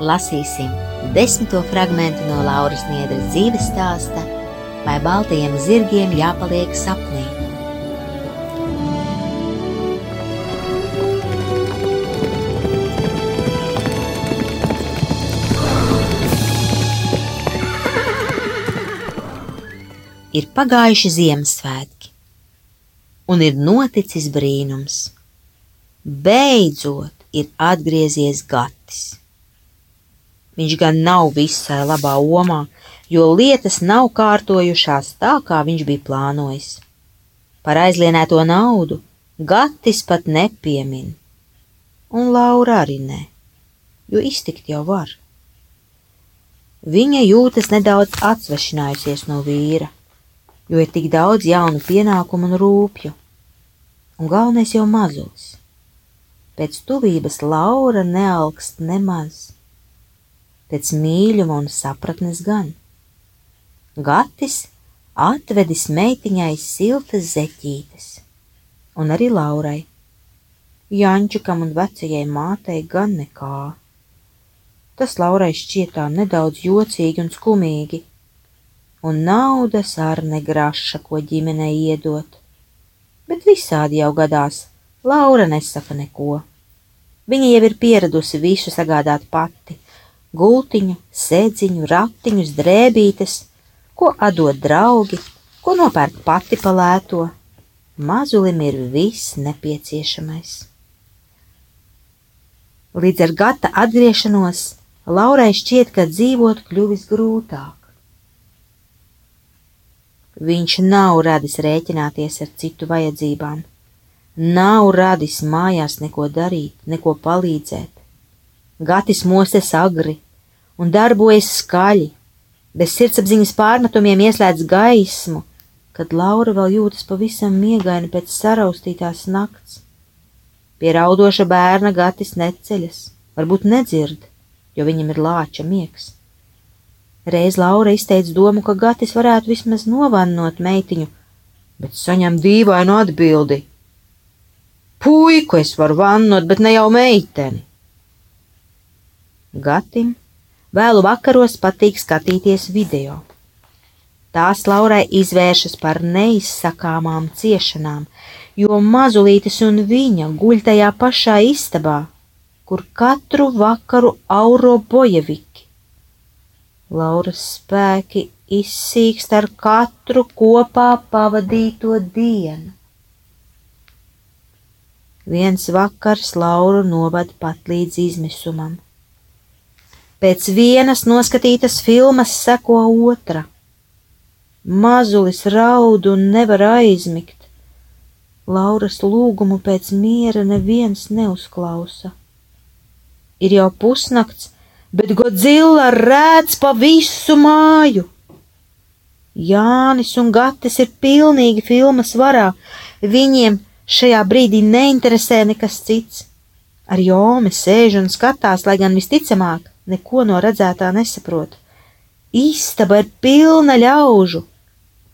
Lasīsim desmito fragment no Lauras Niedras dzīves stāsta, vai baltajiem zirgiem jāpaliek sapnī. Ir pagājuši Ziemassvētki, un ir noticis brīnums. Beidzot ir atgriezies Gatis. Viņš gan nav visai labā omā, jo lietas nav kārtojušās tā, kā viņš bija plānojis. Par aizlienēto naudu Gatis pat nepiemin, un Laura arī ne, jo iztikt jau var. Viņa jūtas nedaudz atsvešinājusies no vīra, jo ir tik daudz jaunu pienākumu un rūpju, un galvenais jau mazulis. Pēc tuvības Laura nealkst nemaz pēc mīļuma un sapratnes gan. Gatis atvedis meitiņai siltas zeķītes, un arī Laurai. Jančikam un vecajai mātei gan nekā. Tas Laurai šķietā nedaudz jocīgi un skumīgi, un naudas ar negraša, ko ģimenei iedot. Bet visādi jau gadās, Laura nesaka neko. Viņa jau ir pieradusi visu sagādāt pati, gultiņu, sēdziņu, ratiņus, drēbītes, ko atdod draugi, ko nopērk pati palēto. Mazulim ir viss nepieciešamais. Līdz ar gata atgriešanos Laurai šķiet, ka dzīvot kļuvis grūtāk. Viņš nav radis rēķināties ar citu vajadzībām, nav radis mājās neko darīt, neko palīdzēt Gatis mostas agri un darbojas skaļi, bez sirdsapziņas pārmetumiem ieslēdz gaismu, kad Laura vēl jūtas pavisam miegaini pēc saraustītās nakts. Pie raudoša bērna Gatis neceļas, varbūt nedzird, jo viņam ir lāča miegs. Reiz Laura izteica domu, ka Gatis varētu vismaz novannot meitiņu, bet saņem dīvainu atbildi. Puiku es varu vannot, bet ne jau meiteni. Gatim vēlu vakaros patīk skatīties video. Tās Laurai izvēršas par neizsakāmām ciešanām, jo mazulītis un viņa guļ tajā pašā istabā, kur katru vakaru auro bojeviki. Lauras spēki izsīkst ar katru kopā pavadīto dienu. Viens vakars Lauru novad pat līdz izmisumam. Pēc vienas noskatītas filmas seko otra. Mazulis raud un nevar aizmigt. Lauras lūgumu pēc miera neviens neuzklausa. Ir jau pusnakts, bet Godzilla rēdz pa visu māju. Jānis un Gatis ir pilnīgi filmas varā. Viņiem šajā brīdī neinteresē nekas cits. Ar Jome sēž un skatās, lai gan visticamāk neko no redzētā nesaprot. Istaba ir pilna ļaužu,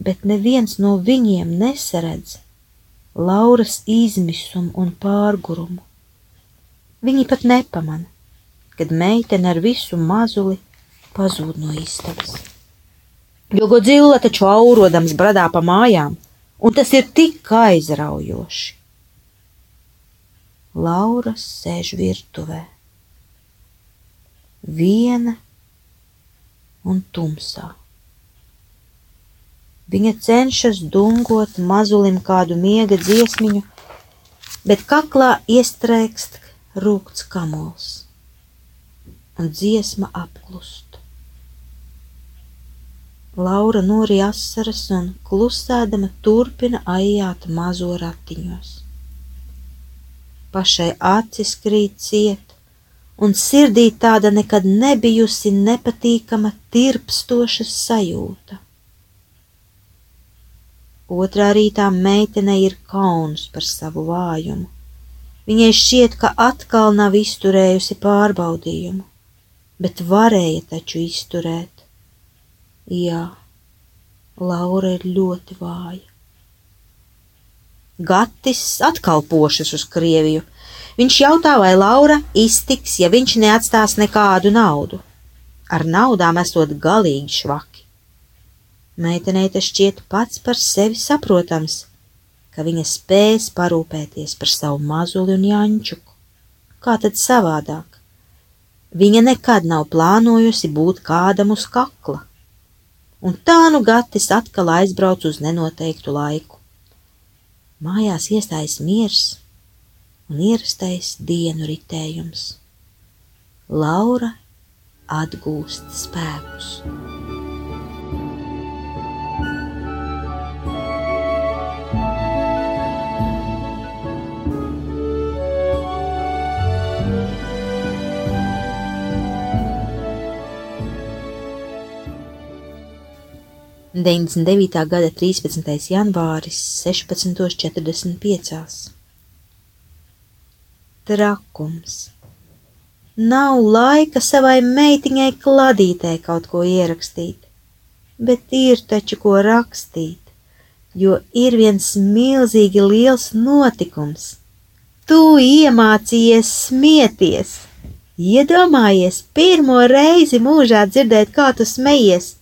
bet neviens no viņiem nesaredz Lauras izmisumu un pārgurumu. Viņi pat nepamana, kad meitene ar visu mazuli pazūd no istabas. Jo Godzilla taču aurodams bradā pa mājām, un tas ir tik aizraujoši. Laura sēž virtuvē viena un tumsā. Viņa cenšas dungot mazulim kādu miega dziesmiņu, bet kaklā iestrēgst rūkts kamols, un dziesma apklust. Laura nori asaras un klusēdama turpina aijāt mazo ratiņos. Pašai acis krīt ciet, un sirdī tāda nekad nebijusi nepatīkama tirpstoša sajūta. Otrā rītā meitene ir kauns par savu vājumu. Viņai šķiet, ka atkal nav izturējusi pārbaudījumu, bet varēja taču izturēt. Jā, Laura ir ļoti vāja. Gatis atkal pošas uz Krieviju. Viņš jautā, vai Laura iztiks, ja viņš neatstās nekādu naudu. Ar naudām esot galīgi švaki. Meitenei tas šķiet pats par sevi saprotams, ka viņa spēs parūpēties par savu mazuli un Jančuku. Kā tad savādāk? Viņa nekad nav plānojusi būt kādam uz kakla, un tā nu Gatis atkal aizbrauc uz nenoteiktu laiku. Mājās iestājas miers un ierastais dienu ritējums. Laura atgūst spēkus. 99. gada 13. janvāris 16.45. Trakums. Nav laika savai meitiņai kladītē kaut ko ierakstīt, bet ir taču ko rakstīt, jo ir viens milzīgi liels notikums. Tu iemācījies smieties! Iedomājies pirmo reizi mūžā dzirdēt, kā tu smejies!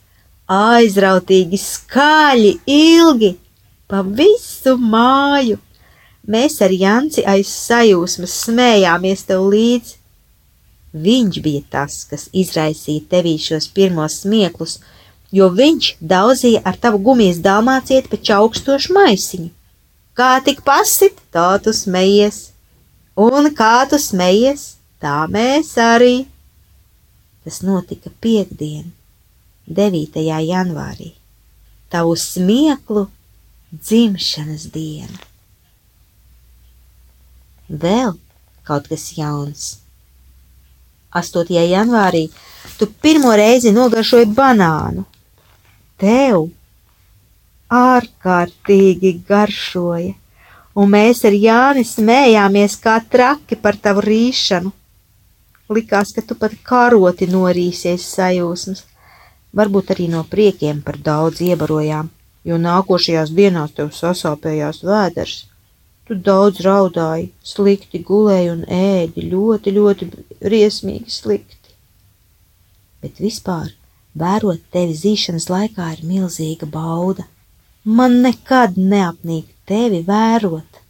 aizrautīgi, skaļi, ilgi, pa visu māju. Mēs ar Janci aiz sajūsmas smējāmies tev līdzi. Viņš bija tas, kas izraisīja tevī šos pirmos smieklus, jo viņš daudzīja ar tavu gumijas dalmācieti pa čaukstošu maisiņu. Kā tik pasit, tā tu smejies, un kā tu smejies, tā mēs arī. Tas notika piekdien, 9. janvārī, tavu smieklu dzimšanas dienu. Vēl kaut kas jauns. 8. janvārī tu pirmo reizi nogaršoji banānu. Tev ārkārtīgi garšoja, un mēs ar Jāni smējāmies kā traki par tavu rīšanu. Likās, ka tu pat karoti norīsies sajūsmas, varbūt arī no priekiem par daudz iebarojām, jo nākošajās dienās tev sasāpējās vēders. Tu daudz raudāji, slikti gulēji un ēdi, ļoti, ļoti briesmīgi slikti. Bet vispār, vērot tevi zīšanas laikā, ir milzīga bauda. Man nekad neapnīk tevi vērot.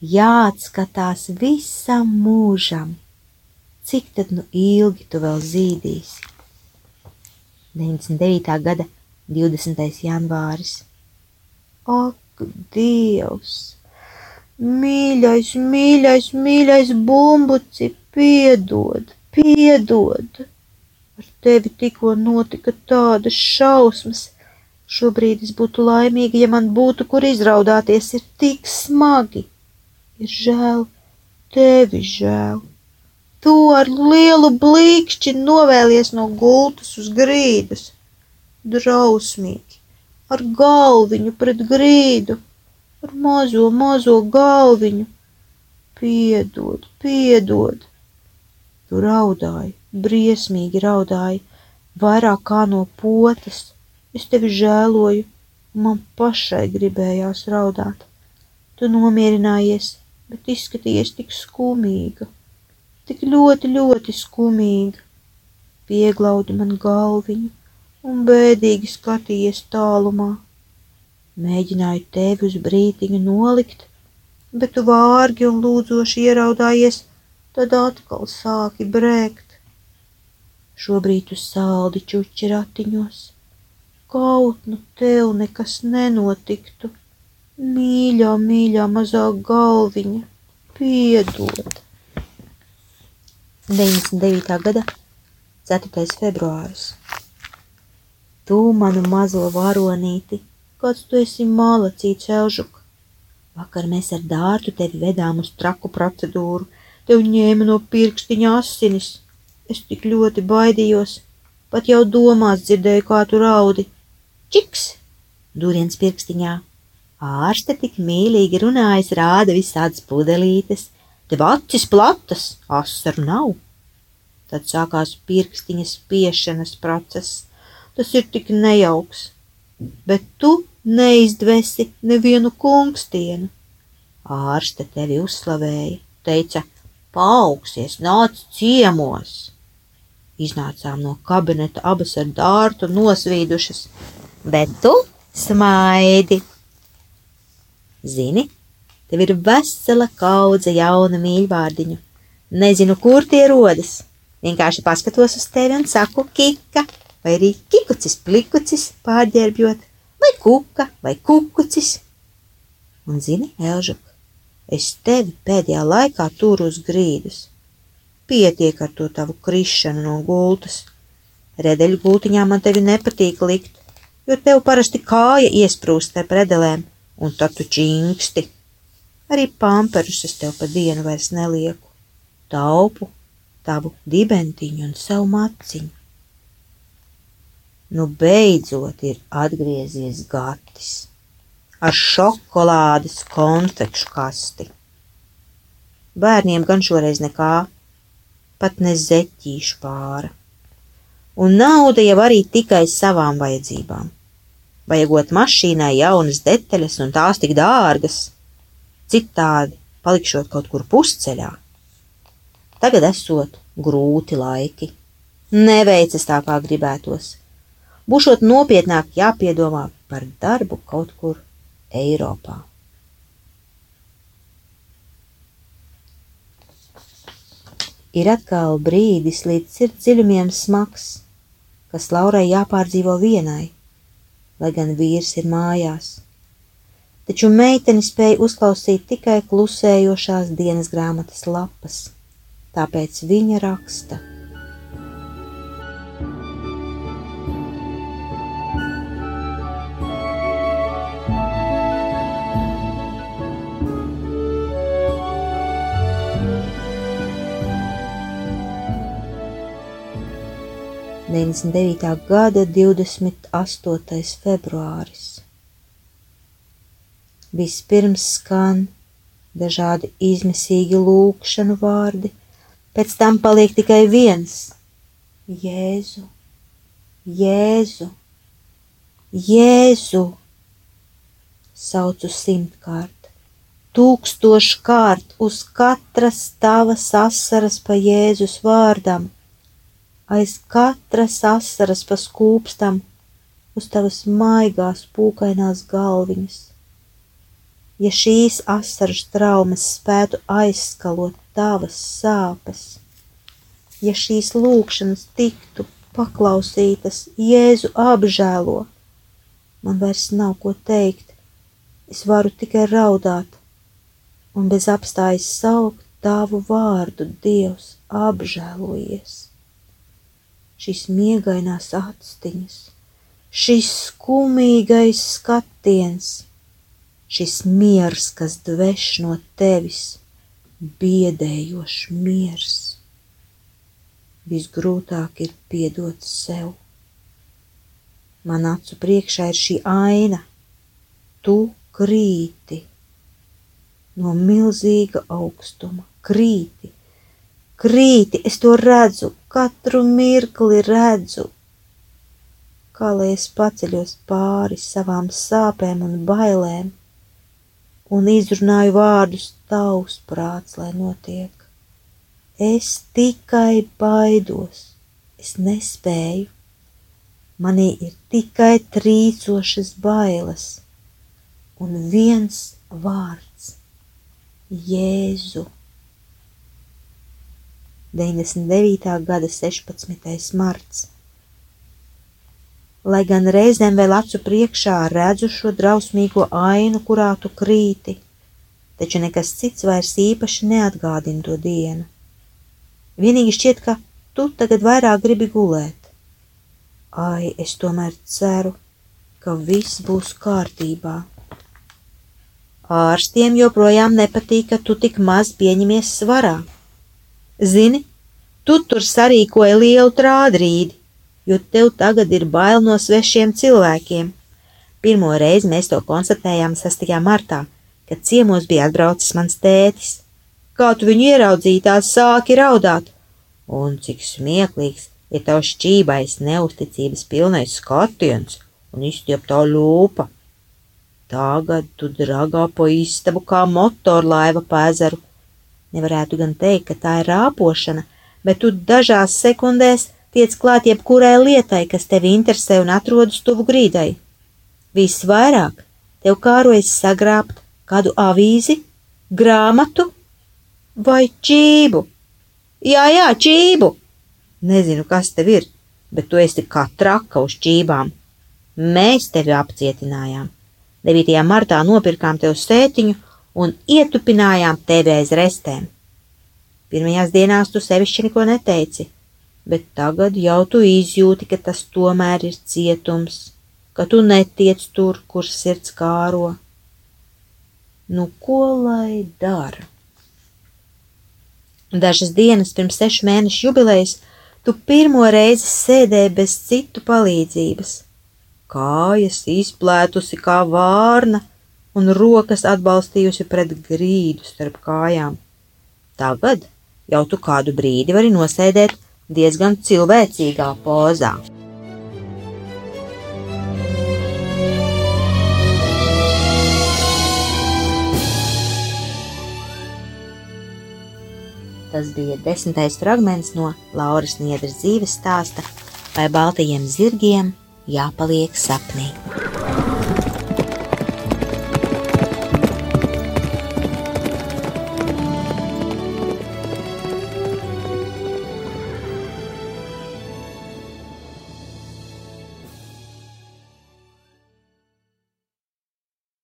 Jāatskatās visam mūžam, cik tad nu ilgi tu vēl zīdīsi. 99. gada 20. janvāris. Ak, Dievs! Mīļais, mīļais, mīļais bumbuci, piedod, piedod! Ar tevi tikko notika tādas šausmas. Šobrīd es būtu laimīga, ja man būtu, kur izraudāties, ir tik smagi. Ir žēl, tevi žēl. Tu ar lielu blīkšķi novēlies no gultas uz grīdas. Drausmīgi, ar galviņu pret grīdu, ar mazo, mazo galviņu. Piedod, piedod. Tu raudāji, briesmīgi raudāji, vairāk kā no potes. Es tevi žēloju, man pašai gribējās raudāt. Tu nomierinājies, bet izskatījies tik skumīga tik ļoti, ļoti skumīga. Pieglaudi man galviņu un bēdīgi skatījies tālumā. Mēģināju tevi uz brītiņu nolikt, bet tu vārgi un lūdzoši ieraudājies, tad atkal sāki brēkt. Šobrīd tu saldi čuči ratiņos, kaut nu tev nekas nenotiktu. Mīļā, mīļā mazā galviņa, piedod. 99. gada 4. februāris. Tu manu mazo varonīti, kāds tu esi malacīts, Elžuk. Vakar mēs ar dārtu tevi vedām uz traku procedūru, tev ņēma no pirkstiņa asinis, Es tik ļoti baidījos, pat jau domās dzirdēju, kā tu raudi. Čiks! Duriens pirkstiņā. Ārste tik mīlīgi runājas, rāda visādas pudelītes, tev acis platas, asaru nav. Tad sākās pirkstiņa spiešanas process. Tas ir tik nejauks, bet tu neizdvesi nevienu kungstienu. Ārste tevi uzslavēja, teica, paaugsies, nāc ciemos. Iznācām no kabineta abas ar dārtu nosvīdušas, bet tu smaidi. Zini, tev ir vesela kaudze jaunu mīļvārdiņu. Nezinu, kur tie rodas. Vienkārši paskatos uz tevi un saku kika, vai arī kikucis plikucis pārģērbjot, vai kuka, vai kukucis. Un zini, Elžuk, es tevi pēdējā laikā turu uz grīdas Pietiek ar to tavu krišanu no gultas. Redeļu gultiņā man tevi nepatīk likt, jo tev parasti kāja iesprūst starp redelēm, un tad tu čingsti. Arī pamperus es tev pa dienu vairs nelieku. Taupu tavu dibentiņu un savu maciņu. Nu, beidzot ir atgriezies gatis ar šokolādes konfekšu kasti. Bērniem gan šoreiz nekā, pat ne zeķīšu pāra. Un nauda jau arī tikai savām vajadzībām. Vajagot mašīnai jaunas detaļas un tās tik dārgas, citādi palikšot kaut kur pusceļā. Tagad esot grūti laiki. Neveicas tā, kā gribētos. Būšot nopietnāk jāpiedomā par darbu kaut kur Eiropā. ir atkal brīdis līdz sirds dziļumiem smags, kas Laurai jāpārdzīvo vienai, lai gan vīrs ir mājās. Taču meitene spēja uzklausīt tikai klusējošās dienas grāmatas lapas, tāpēc viņa raksta. 99. gada 28. februāris. Vispirms skan dažādi izmisīgi lūkšanu vārdi, pēc tam paliek tikai viens - Jēzu, Jēzu, Jēzu! Saucu simtkārt, tūkstoškārt uz katras tavas asaras pa Jēzus vārdam aiz katras asaras pa skūpstam uz tavas maigās pūkainās galviņas. Ja šīs asaras traumas spētu aizskalot tavas sāpes, ja šīs lūkšanas tiktu paklausītas, Jēzu apžēlo, man vairs nav ko teikt, es varu tikai raudāt un bez apstājas saukt tavu vārdu, Dievs, apžēlojies šīs miegainās actiņas, šis skumīgais skatiens, šis miers, kas dveš no tevis, biedējošs miers. Visgrūtāk ir piedot sev. Man acu priekšā ir šī aina, tu krīti no milzīga augstuma, krīti krīti, es to redzu, katru mirkli redzu. Kā lai es paceļos pāri savām sāpēm un bailēm, un izrunāju vārdus tavs prāts, lai notiek. Es tikai baidos, es nespēju. Manī ir tikai trīcošas bailes un viens vārds - Jēzu. 99. gada 16. marts. Lai gan reizēm vēl acu priekšā redzu šo drausmīgo ainu, kurā tu krīti, taču nekas cits vairs īpaši neatgādina to dienu. Vienīgi šķiet, ka tu tagad vairāk gribi gulēt. Ai, es tomēr ceru, ka viss būs kārtībā. Ārstiem joprojām nepatīk, ka tu tik maz pieņemies svarā. Zini, tu tur sarīkoji lielu trādrīdi, jo tev tagad ir bail no svešiem cilvēkiem. Pirmo reizi mēs to konstatējām 6. martā, kad ciemos bija atbraucis mans tētis. Kā tu viņu ieraudzīji, tās sāki raudāt, un cik smieklīgs ir tavs šķībais, neusticības pilnais skatiens un izstieptā lūpa. Tagad tu dragā pa istabu kā motorlaiva pēzeru Nevarētu gan teikt, ka tā ir rāpošana, bet tu dažās sekundēs tiec klāt jebkurai lietai, kas tevi interesē un atrodas tuvu grīdai. Visvairāk tev kārojas sagrābt kādu avīzi, grāmatu vai čību. Jā, jā, čību! Nezinu, kas tev ir, bet tu esi kā traka uz čībām. Mēs tevi apcietinājām. 9. martā nopirkām tev sētiņu un ietupinājām tevi aiz restēm. Pirmajās dienās tu sevišķi neko neteici, bet tagad jau tu izjūti, ka tas tomēr ir cietums, ka tu netiec tur, kur sirds kāro. Nu, ko lai dara? Dažas dienas pirms sešu mēnešu jubilejas tu pirmo reizi sēdēji bez citu palīdzības, kājas izplētusi kā vārna, un rokas atbalstījusi pret grīdu starp kājām. Tagad jau tu kādu brīdi vari nosēdēt diezgan cilvēcīgā pozā. Tas bija desmitais fragments no Lauras Niedras dzīves stāsta, vai baltajiem zirgiem jāpaliek sapnī.